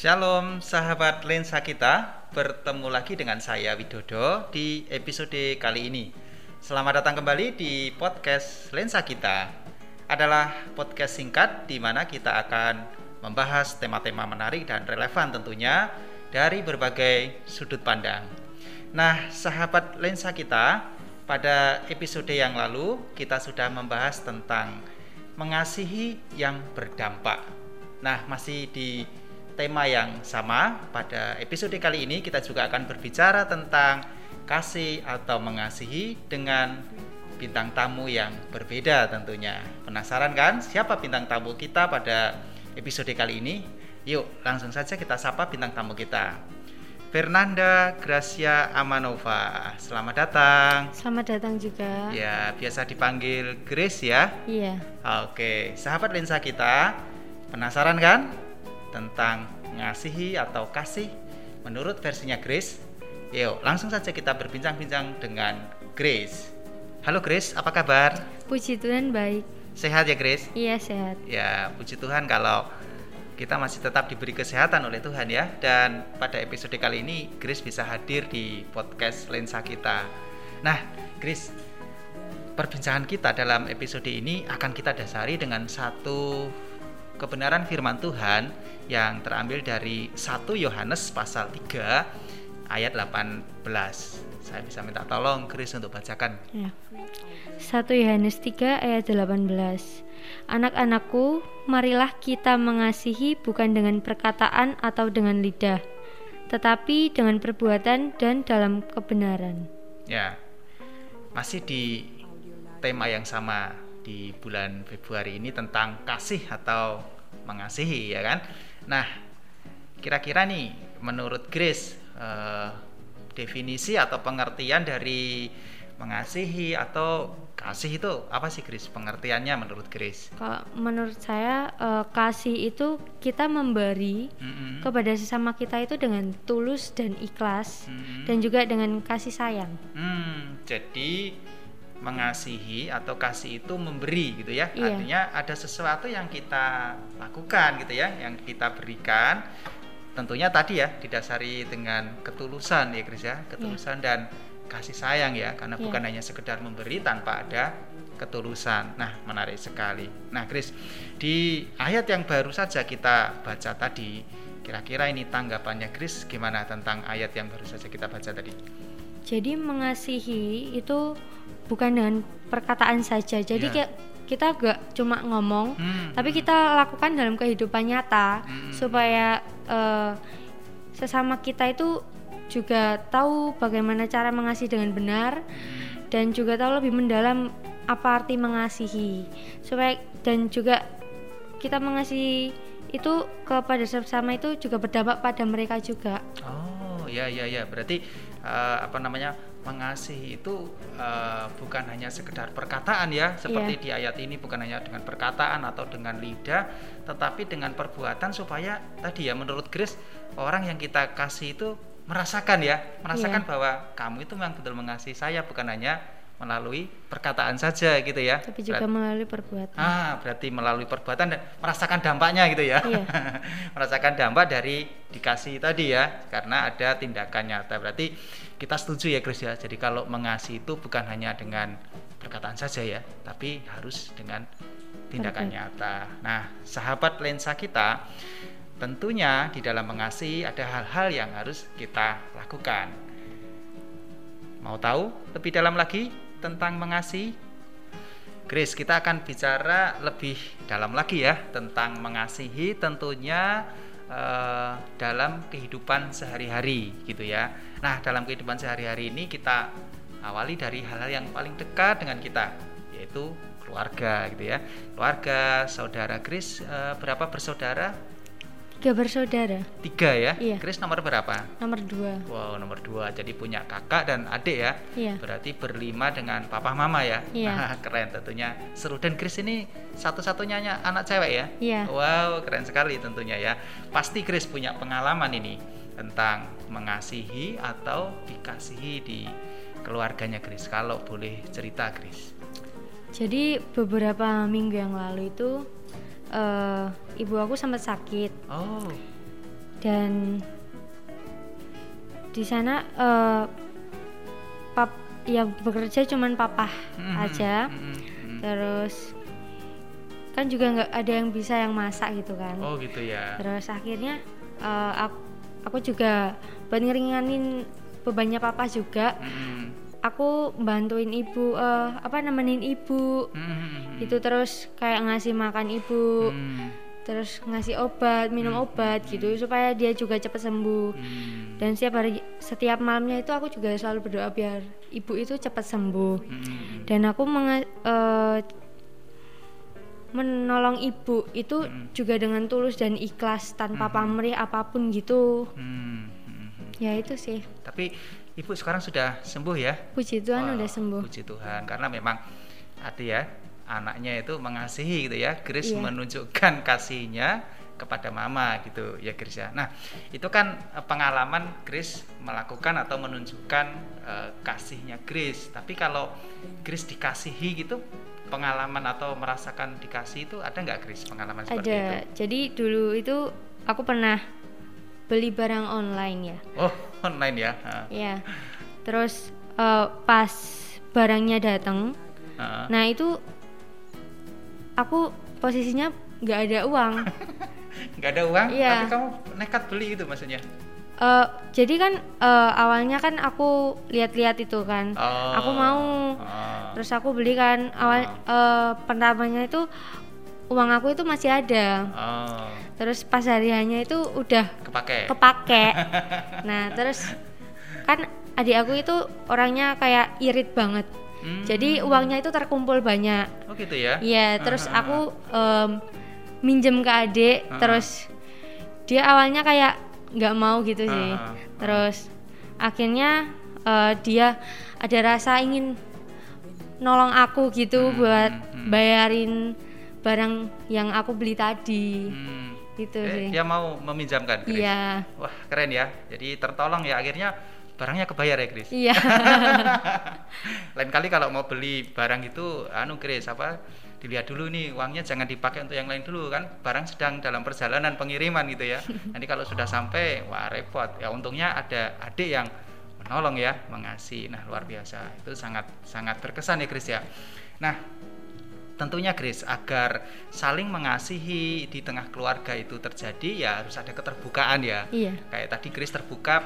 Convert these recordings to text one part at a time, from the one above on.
Shalom sahabat lensa kita, bertemu lagi dengan saya Widodo di episode kali ini. Selamat datang kembali di podcast lensa kita. Adalah podcast singkat di mana kita akan membahas tema-tema menarik dan relevan tentunya dari berbagai sudut pandang. Nah, sahabat lensa kita, pada episode yang lalu kita sudah membahas tentang mengasihi yang berdampak. Nah, masih di tema yang sama. Pada episode kali ini kita juga akan berbicara tentang kasih atau mengasihi dengan bintang tamu yang berbeda tentunya. Penasaran kan siapa bintang tamu kita pada episode kali ini? Yuk, langsung saja kita sapa bintang tamu kita. Fernanda Gracia Amanova. Selamat datang. Selamat datang juga. Ya, biasa dipanggil Grace ya. Iya. Oke, sahabat lensa kita, penasaran kan? tentang ngasihi atau kasih menurut versinya Grace. Yuk, langsung saja kita berbincang-bincang dengan Grace. Halo Grace, apa kabar? Puji Tuhan baik. Sehat ya Grace? Iya sehat. Ya, puji Tuhan kalau kita masih tetap diberi kesehatan oleh Tuhan ya. Dan pada episode kali ini Grace bisa hadir di podcast Lensa kita. Nah, Grace, perbincangan kita dalam episode ini akan kita dasari dengan satu kebenaran firman Tuhan yang terambil dari 1 Yohanes pasal 3 ayat 18. Saya bisa minta tolong Chris untuk bacakan. Ya. 1 Yohanes 3 ayat 18. Anak-anakku, marilah kita mengasihi bukan dengan perkataan atau dengan lidah, tetapi dengan perbuatan dan dalam kebenaran. Ya. Masih di tema yang sama di bulan Februari ini tentang kasih atau mengasihi ya kan. Nah, kira-kira nih menurut Grace eh, definisi atau pengertian dari mengasihi atau kasih itu apa sih Grace pengertiannya menurut Grace? Kalau menurut saya uh, kasih itu kita memberi mm-hmm. kepada sesama kita itu dengan tulus dan ikhlas mm-hmm. dan juga dengan kasih sayang. Hmm, jadi mengasihi atau kasih itu memberi gitu ya. Iya. Artinya ada sesuatu yang kita lakukan gitu ya, yang kita berikan. Tentunya tadi ya didasari dengan ketulusan ya Kris ya, ketulusan iya. dan kasih sayang ya, karena iya. bukan hanya sekedar memberi tanpa ada ketulusan. Nah, menarik sekali. Nah, Kris, di ayat yang baru saja kita baca tadi, kira-kira ini tanggapannya Kris gimana tentang ayat yang baru saja kita baca tadi? Jadi mengasihi itu bukan dengan perkataan saja jadi yeah. kayak kita gak cuma ngomong hmm. tapi kita lakukan dalam kehidupan nyata hmm. supaya uh, sesama kita itu juga tahu bagaimana cara mengasihi dengan benar hmm. dan juga tahu lebih mendalam apa arti mengasihi supaya dan juga kita mengasihi itu kepada sesama itu juga berdampak pada mereka juga. Oh, ya ya ya. Berarti uh, apa namanya? mengasihi itu uh, bukan hanya sekedar perkataan ya seperti yeah. di ayat ini bukan hanya dengan perkataan atau dengan lidah tetapi dengan perbuatan supaya tadi ya menurut Grace orang yang kita kasih itu merasakan ya merasakan yeah. bahwa kamu itu memang betul mengasihi saya bukan hanya melalui perkataan saja gitu ya. Tapi juga Berat, melalui perbuatan. Ah, berarti melalui perbuatan dan merasakan dampaknya gitu ya. Iya. merasakan dampak dari dikasih tadi ya, karena ada tindakan nyata. Berarti kita setuju ya Chris ya. Jadi kalau mengasihi itu bukan hanya dengan perkataan saja ya, tapi harus dengan tindakan nyata. Nah, sahabat lensa kita tentunya di dalam mengasihi ada hal-hal yang harus kita lakukan. Mau tahu lebih dalam lagi tentang mengasihi? Grace, kita akan bicara lebih dalam lagi ya tentang mengasihi tentunya uh, dalam kehidupan sehari-hari gitu ya. Nah, dalam kehidupan sehari-hari ini kita awali dari hal-hal yang paling dekat dengan kita yaitu keluarga gitu ya. Keluarga, saudara Grace uh, berapa bersaudara? Tiga bersaudara. Tiga ya? Iya. Chris nomor berapa? Nomor dua. Wow, nomor dua. Jadi punya kakak dan adik ya? Iya. Berarti berlima dengan papa mama ya? Iya. Nah, keren tentunya. Seru dan Chris ini satu-satunya anak cewek ya? Iya. Wow, keren sekali tentunya ya. Pasti Chris punya pengalaman ini tentang mengasihi atau dikasihi di keluarganya Chris. Kalau boleh cerita Chris. Jadi beberapa minggu yang lalu itu uh, ibu aku sempat sakit. Oh. dan di sana uh, pap yang bekerja cuman papa hmm, aja hmm, hmm. terus kan juga nggak ada yang bisa yang masak gitu kan oh gitu ya terus akhirnya uh, aku, aku juga buat ngeringanin bebannya papa juga hmm. aku bantuin ibu uh, apa nemenin ibu hmm. Itu terus kayak ngasih makan ibu hmm terus ngasih obat minum hmm. obat gitu supaya dia juga cepat sembuh hmm. dan setiap hari setiap malamnya itu aku juga selalu berdoa biar ibu itu cepat sembuh hmm. dan aku menge, uh, menolong ibu itu hmm. juga dengan tulus dan ikhlas tanpa hmm. pamrih apa pun gitu hmm. Hmm. ya itu sih tapi ibu sekarang sudah sembuh ya puji Tuhan oh, udah sembuh puji Tuhan karena memang hati ya anaknya itu mengasihi gitu ya. Grace yeah. menunjukkan kasihnya kepada mama gitu ya Grace ya. Nah itu kan eh, pengalaman Grace melakukan atau menunjukkan uh, kasihnya Grace. Tapi kalau Grace dikasihi gitu pengalaman atau merasakan dikasih itu ada nggak Grace pengalaman seperti ada. itu? Jadi dulu itu aku pernah beli barang online ya. Oh online ya? Ya terus uh, pas barangnya datang nah itu aku posisinya nggak ada uang nggak ada uang iya. tapi kamu nekat beli itu maksudnya uh, jadi kan uh, awalnya kan aku lihat-lihat itu kan oh. aku mau oh. terus aku beli kan awal oh. uh, pertamanya itu uang aku itu masih ada oh. terus pas hariannya itu udah kepake kepake nah terus kan adik aku itu orangnya kayak irit banget Hmm. Jadi uangnya itu terkumpul banyak. Oh gitu ya? Iya, terus uh -huh. aku um, minjem ke adik, uh -huh. terus dia awalnya kayak nggak mau gitu sih. Uh -huh. Terus akhirnya uh, dia ada rasa ingin nolong aku gitu hmm. buat hmm. bayarin barang yang aku beli tadi. Hmm. Gitu eh, sih. Dia mau meminjamkan. Iya. Wah, keren ya. Jadi tertolong ya akhirnya barangnya kebayar ya Kris iya. Lain kali kalau mau beli barang itu anu Kris apa dilihat dulu nih uangnya jangan dipakai untuk yang lain dulu kan? Barang sedang dalam perjalanan pengiriman gitu ya. Nanti kalau sudah sampai wah repot. Ya untungnya ada adik yang menolong ya mengasih nah luar biasa. Itu sangat sangat berkesan ya Kris ya. Nah tentunya Grace agar saling mengasihi di tengah keluarga itu terjadi ya harus ada keterbukaan ya. Iya. Kayak tadi Grace terbuka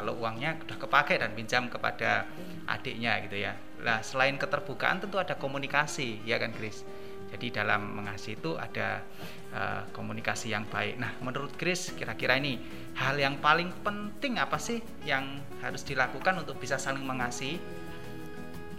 kalau uangnya sudah kepake dan pinjam kepada adiknya gitu ya. Nah selain keterbukaan tentu ada komunikasi ya kan Chris. Jadi dalam mengasihi itu ada uh, komunikasi yang baik. Nah menurut Chris kira-kira ini hal yang paling penting apa sih yang harus dilakukan untuk bisa saling mengasihi?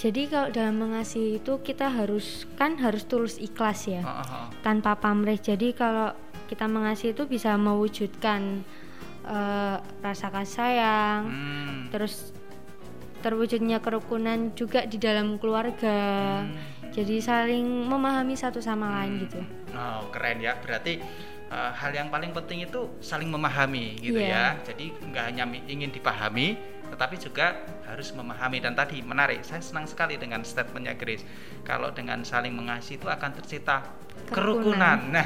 Jadi kalau dalam mengasihi itu kita harus kan harus tulus ikhlas ya, uh, -huh. tanpa pamrih. Jadi kalau kita mengasihi itu bisa mewujudkan uh, rasa kasih sayang hmm. terus terwujudnya kerukunan juga di dalam keluarga hmm. jadi saling memahami satu sama hmm. lain gitu oh keren ya berarti uh, hal yang paling penting itu saling memahami gitu yeah. ya jadi nggak hanya ingin dipahami tetapi juga harus memahami dan tadi menarik saya senang sekali dengan statementnya Grace kalau dengan saling mengasihi itu akan tercipta kerukunan. Nah,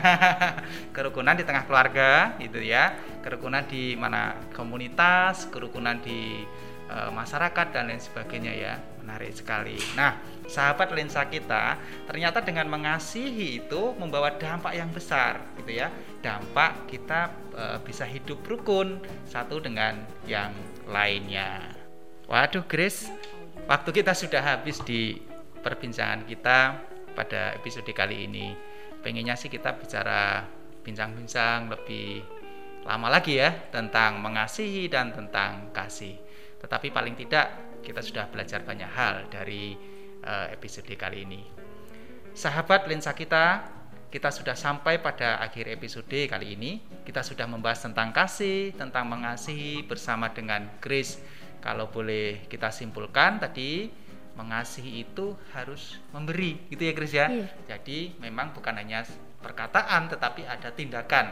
kerukunan di tengah keluarga itu ya, kerukunan di mana komunitas, kerukunan di e, masyarakat dan lain sebagainya ya. Menarik sekali. Nah, sahabat lensa kita, ternyata dengan mengasihi itu membawa dampak yang besar gitu ya. Dampak kita e, bisa hidup rukun satu dengan yang lainnya. Waduh, Grace, waktu kita sudah habis di perbincangan kita pada episode kali ini pengennya sih kita bicara bincang-bincang lebih lama lagi ya tentang mengasihi dan tentang kasih. Tetapi paling tidak kita sudah belajar banyak hal dari uh, episode kali ini. Sahabat lensa kita, kita sudah sampai pada akhir episode kali ini. Kita sudah membahas tentang kasih, tentang mengasihi bersama dengan Grace. Kalau boleh kita simpulkan tadi mengasihi itu harus memberi gitu ya Chris ya iya. jadi memang bukan hanya perkataan tetapi ada tindakan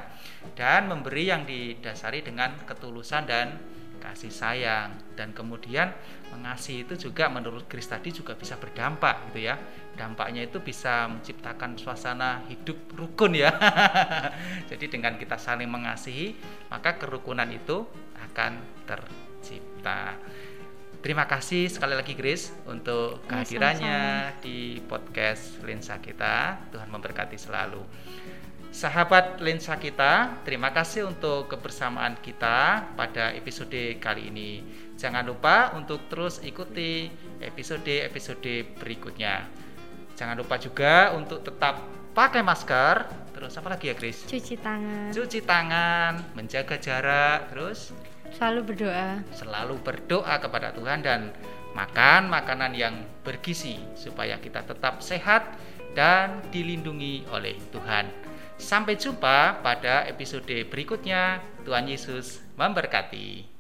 dan memberi yang didasari dengan ketulusan dan kasih sayang dan kemudian mengasihi itu juga menurut Chris tadi juga bisa berdampak gitu ya dampaknya itu bisa menciptakan suasana hidup rukun ya jadi dengan kita saling mengasihi maka kerukunan itu akan tercipta Terima kasih sekali lagi Grace untuk ya, kehadirannya sama-sama. di podcast Lensa kita. Tuhan memberkati selalu. Sahabat lensa kita, terima kasih untuk kebersamaan kita pada episode kali ini. Jangan lupa untuk terus ikuti episode-episode berikutnya. Jangan lupa juga untuk tetap pakai masker. Terus apa lagi ya, Chris? Cuci tangan. Cuci tangan, menjaga jarak, terus Selalu berdoa. Selalu berdoa kepada Tuhan dan makan makanan yang bergizi supaya kita tetap sehat dan dilindungi oleh Tuhan. Sampai jumpa pada episode berikutnya. Tuhan Yesus memberkati.